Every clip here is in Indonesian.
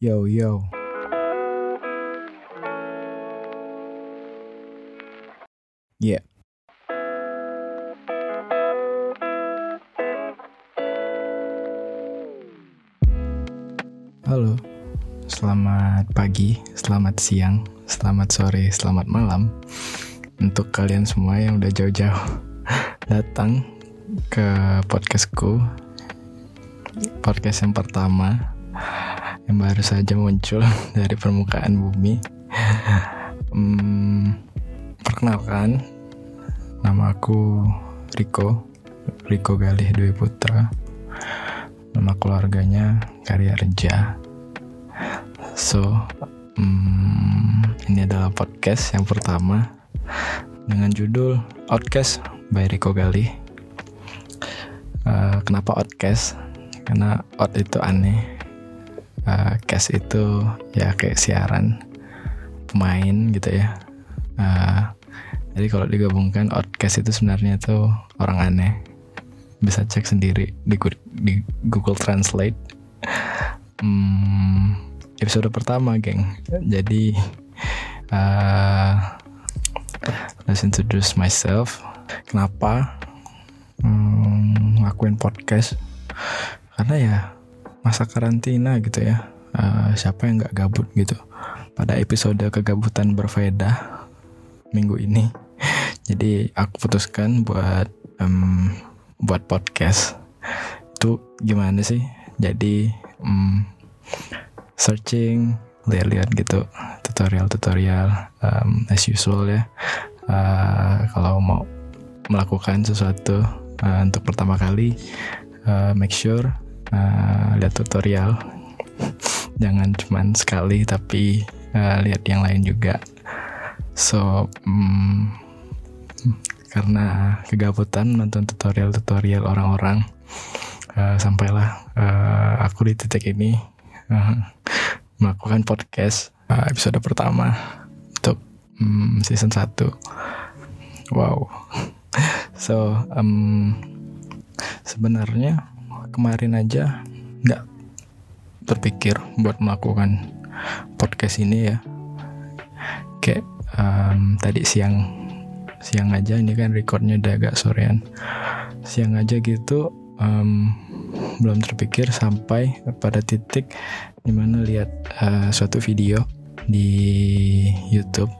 Yo yo. Yeah. Halo. Selamat pagi, selamat siang, selamat sore, selamat malam untuk kalian semua yang udah jauh-jauh datang ke podcastku. Podcast yang pertama yang baru saja muncul dari permukaan bumi. hmm, perkenalkan, nama aku Riko, Riko Galih Dwi Putra. Nama keluarganya Karya Reja. So, hmm, ini adalah podcast yang pertama dengan judul Outcast by Riko Galih. Uh, kenapa Outcast? Karena out itu aneh, uh, cast itu ya kayak siaran pemain gitu ya. Uh, jadi kalau digabungkan Outcast itu sebenarnya tuh orang aneh. Bisa cek sendiri di, di Google Translate. Hmm, episode pertama geng. Jadi uh, let's introduce myself. Kenapa hmm, ngelakuin podcast? Karena ya masa karantina gitu ya. Uh, siapa yang nggak gabut gitu. Pada episode kegabutan berfaedah minggu ini. Jadi aku putuskan buat um, buat podcast. Itu gimana sih? Jadi um, searching lihat-lihat gitu tutorial-tutorial um, as usual ya. Uh, kalau mau melakukan sesuatu uh, untuk pertama kali uh, make sure uh, lihat tutorial. Jangan cuman sekali tapi uh, lihat yang lain juga. So um, karena kegabutan nonton tutorial-tutorial orang-orang uh, sampailah uh, aku di titik ini uh, melakukan podcast uh, episode pertama untuk um, season 1 wow. So um, sebenarnya kemarin aja nggak terpikir buat melakukan podcast ini ya. Kayak um, tadi siang siang aja ini kan recordnya udah agak sorean. Siang aja gitu um, belum terpikir sampai pada titik di mana lihat uh, suatu video di YouTube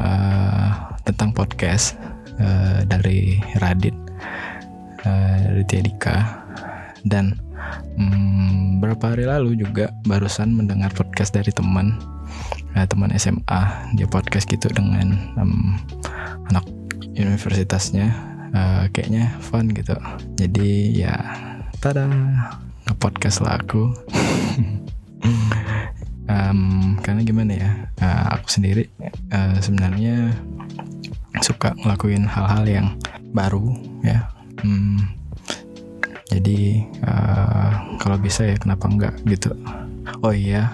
uh, tentang podcast uh, dari Radit uh, dari dan um, beberapa hari lalu juga barusan mendengar podcast dari teman. Uh, teman SMA dia podcast gitu dengan um, anak universitasnya. Uh, kayaknya fun gitu. Jadi ya tada nge-podcast lah aku. Um, karena gimana ya uh, aku sendiri uh, sebenarnya suka ngelakuin hal-hal yang baru ya. Um, jadi uh, kalau bisa ya kenapa enggak gitu oh iya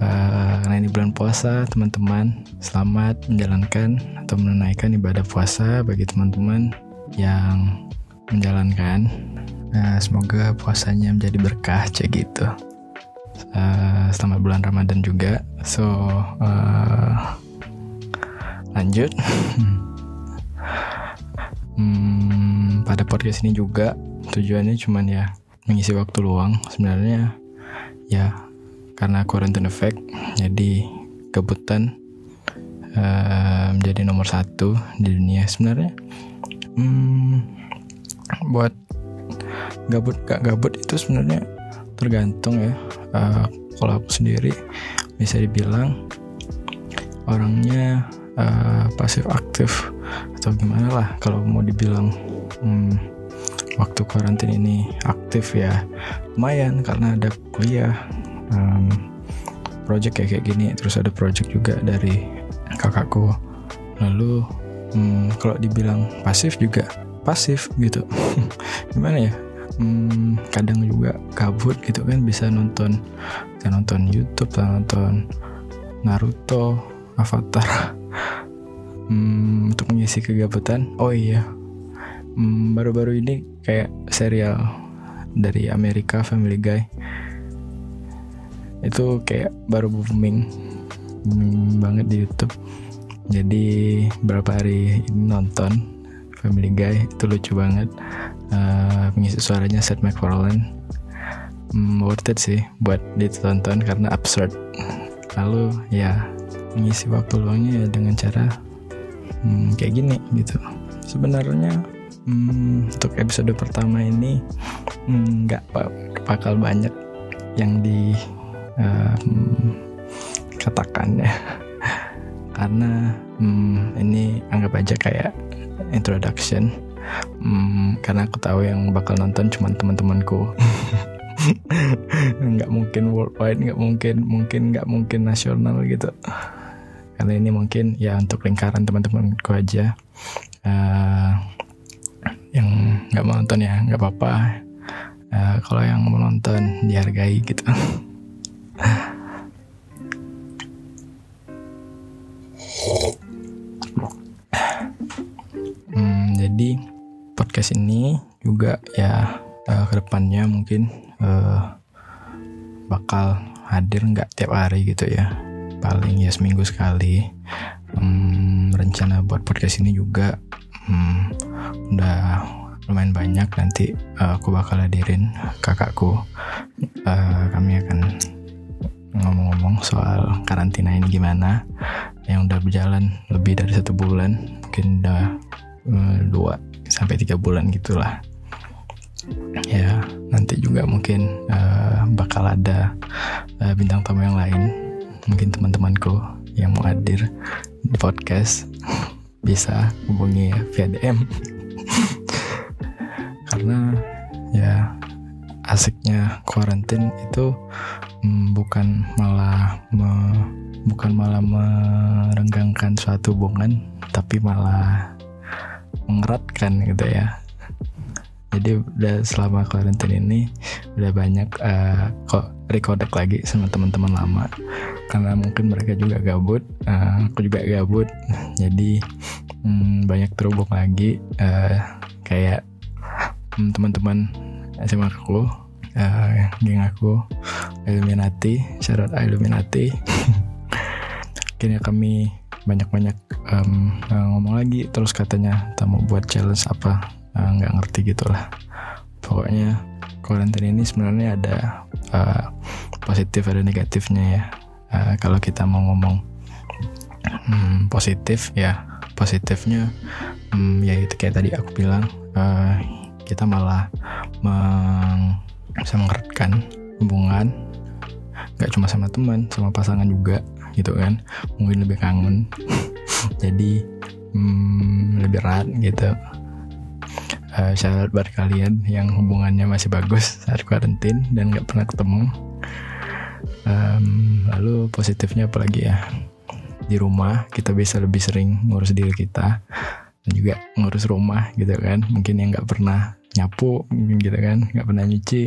Uh, karena ini bulan puasa, teman-teman, selamat menjalankan atau menunaikan ibadah puasa bagi teman-teman yang menjalankan. Uh, semoga puasanya menjadi berkah, cek gitu. Uh, selamat bulan Ramadan juga. So uh, lanjut. hmm, pada podcast ini juga tujuannya cuman ya mengisi waktu luang. Sebenarnya ya karena quarantine effect jadi kebutan uh, menjadi nomor satu di dunia sebenarnya hmm, buat gabut gak gabut itu sebenarnya tergantung ya uh, kalau aku sendiri bisa dibilang orangnya uh, pasif aktif atau gimana lah kalau mau dibilang hmm, waktu karantina ini aktif ya. Lumayan karena ada kuliah um, project kayak kayak gini. Terus ada project juga dari kakakku. Lalu um, kalau dibilang pasif juga pasif gitu. Gimana ya? Um, kadang juga kabut gitu kan bisa nonton bisa nonton YouTube bisa nonton Naruto Avatar um, untuk mengisi kegabutan? Oh iya. Baru-baru um, ini kayak serial dari Amerika Family Guy. Itu kayak baru booming. Booming banget di YouTube. Jadi berapa hari ini nonton Family Guy itu lucu banget. Uh, pengisi suaranya Seth MacFarlane. Hmm, worth it sih buat ditonton karena absurd. Lalu ya mengisi waktu luangnya ya dengan cara hmm, kayak gini gitu. Sebenarnya hmm, untuk episode pertama ini hmm, nggak hmm, bakal banyak yang di um, katakan ya. Karena hmm, ini anggap aja kayak introduction. Hmm, karena aku tahu yang bakal nonton cuma teman-temanku. Nggak mungkin worldwide nggak mungkin mungkin nggak mungkin nasional gitu karena ini mungkin ya untuk lingkaran teman-temanku aja. Uh, yang nggak mau nonton ya nggak apa-apa. Uh, kalau yang mau nonton dihargai gitu. Hmm, jadi podcast ini juga ya uh, ke depannya mungkin uh, bakal hadir nggak tiap hari gitu ya paling ya seminggu sekali. Um, rencana buat podcast ini juga um, udah lumayan banyak. Nanti uh, aku bakal hadirin kakakku. Uh, kami akan ngomong-ngomong soal karantina ini gimana yang udah berjalan lebih dari satu bulan mungkin udah uh, dua sampai tiga bulan gitulah. Ya nanti juga mungkin uh, bakal ada uh, bintang tamu yang lain mungkin teman-temanku yang mau hadir di podcast bisa hubungi via DM karena ya asiknya kuarantin itu mm, bukan malah me, bukan malah merenggangkan suatu hubungan tapi malah mengeratkan gitu ya jadi udah selama karantina ini udah banyak uh, kok recordek lagi sama teman-teman lama. Karena mungkin mereka juga gabut uh, aku juga gabut. Jadi um, banyak terhubung lagi uh, kayak um, teman-teman SMA aku uh, geng aku Illuminati syarat Illuminati. Akhirnya kami banyak-banyak um, ngomong lagi terus katanya kita mau buat challenge apa nggak uh, ngerti gitulah pokoknya karantina ini sebenarnya ada uh, positif ada negatifnya ya. Uh, kalau kita mau ngomong hmm, positif ya positifnya hmm, ya itu kayak tadi aku bilang uh, kita malah meng, bisa mengeratkan hubungan nggak cuma sama teman sama pasangan juga gitu kan. Mungkin lebih kangen jadi hmm, lebih erat gitu uh, shout buat kalian yang hubungannya masih bagus saat karantin dan nggak pernah ketemu. Um, lalu positifnya apalagi ya? Di rumah kita bisa lebih sering ngurus diri kita dan juga ngurus rumah gitu kan. Mungkin yang nggak pernah nyapu mungkin gitu kan. Nggak pernah nyuci.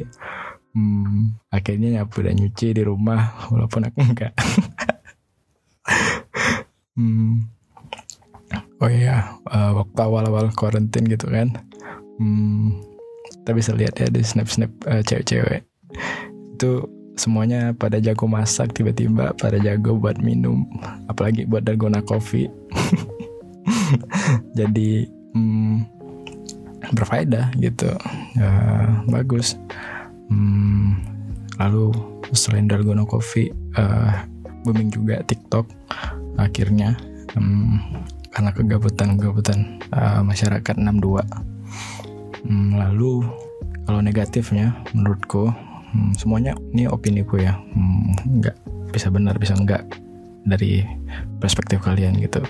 Hmm, akhirnya nyapu dan nyuci di rumah walaupun aku enggak hmm, oh iya uh, waktu awal-awal karantin gitu kan hmm, kita bisa lihat ya di snap snap uh, cewek-cewek. Itu semuanya pada jago masak tiba-tiba pada jago buat minum apalagi buat dalgona coffee jadi hmm, berfaedah gitu. Ya, bagus. Hmm, lalu selain dalgona coffee uh, booming juga TikTok akhirnya. Um, karena kegabutan kegabutan uh, masyarakat 62 Hmm, lalu kalau negatifnya menurutku hmm, semuanya ini opini ku ya. Hmm, nggak bisa benar bisa enggak dari perspektif kalian gitu.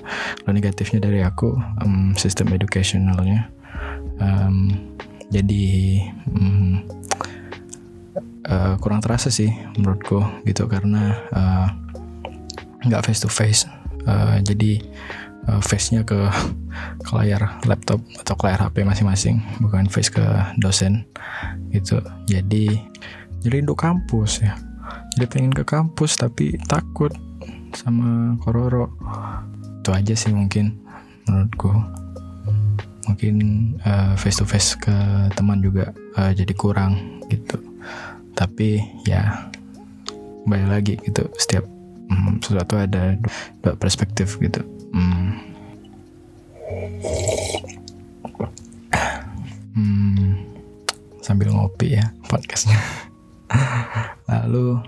Kalau negatifnya dari aku um, sistem educationalnya um, jadi um, uh, kurang terasa sih menurutku gitu. Karena uh, nggak face to face uh, jadi uh, face-nya ke ke layar laptop atau ke layar HP masing-masing bukan face ke dosen gitu. Jadi jadi rindu kampus ya. Jadi pengen ke kampus tapi takut sama kororo. Itu aja sih mungkin menurutku. Mungkin uh, face to face ke teman juga uh, jadi kurang gitu. Tapi ya kembali lagi gitu setiap hmm, sesuatu ada dua perspektif gitu hmm. Hmm, sambil ngopi ya podcastnya. Lalu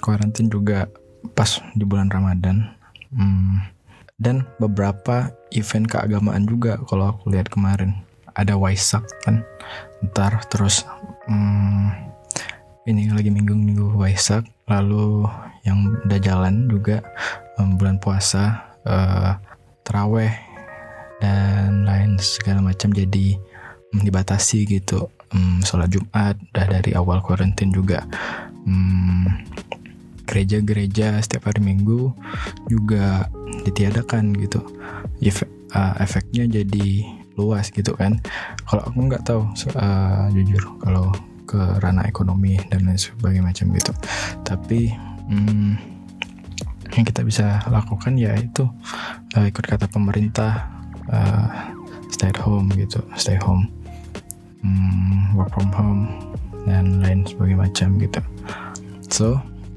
karantin juga pas di bulan Ramadan. Hmm, dan beberapa event keagamaan juga kalau aku lihat kemarin. Ada Waisak kan? Ntar terus hmm, ini lagi minggu-minggu Waisak. Lalu yang udah jalan juga um, bulan puasa uh, teraweh dan lain segala macam jadi dibatasi gitu. Um, sholat Jumat udah dari awal karantin juga. Um, gereja-gereja setiap hari Minggu juga ditiadakan gitu. Efek, uh, efeknya jadi luas gitu kan. Kalau aku nggak tahu uh, jujur kalau ke ranah ekonomi dan lain sebagainya macam gitu. Tapi hmm, yang kita bisa lakukan ya itu uh, ikut kata pemerintah uh, stay at home gitu stay home hmm, work from home dan lain sebagainya macam gitu so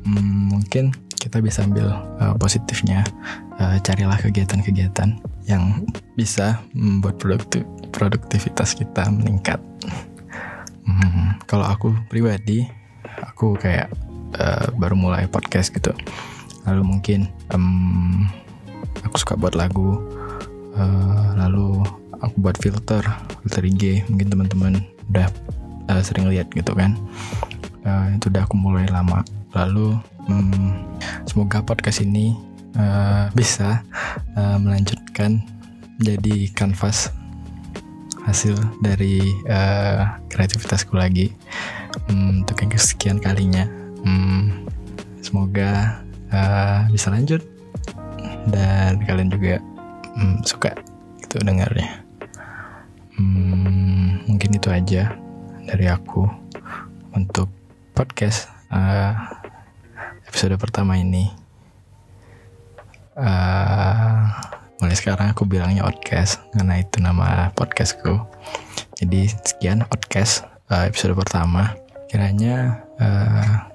hmm, mungkin kita bisa ambil uh, positifnya uh, carilah kegiatan-kegiatan yang bisa membuat produktif produktivitas kita meningkat. Hmm, kalau aku pribadi, aku kayak uh, baru mulai podcast gitu. Lalu mungkin um, aku suka buat lagu. Uh, lalu aku buat filter, filter IG. Mungkin teman-teman udah uh, sering lihat gitu kan. Uh, itu udah aku mulai lama. Lalu um, semoga podcast ini uh, bisa uh, melanjutkan jadi kanvas hasil dari uh, kreativitasku lagi um, untuk yang kesekian kalinya um, semoga uh, bisa lanjut. Dan kalian juga um, suka itu dengarnya. Um, mungkin itu aja dari aku untuk podcast uh, episode pertama ini. Uh, mulai sekarang aku bilangnya podcast karena itu nama podcastku. Jadi sekian podcast uh, episode pertama. Kiranya uh,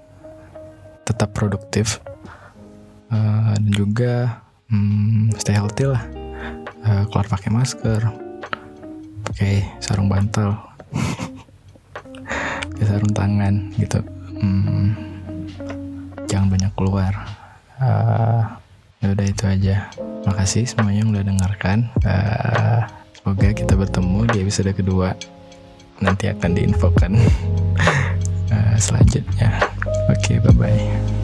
tetap produktif uh, dan juga um, stay healthy lah. Uh, keluar pakai masker. Pakai sarung bantal. Pakai sarung tangan gitu. Um, jangan banyak keluar. Uh, udah itu aja. Makasih semuanya yang udah dengarkan. Uh, semoga kita bertemu di episode kedua. Nanti akan diinfokan uh, selanjutnya. Oke okay, bye bye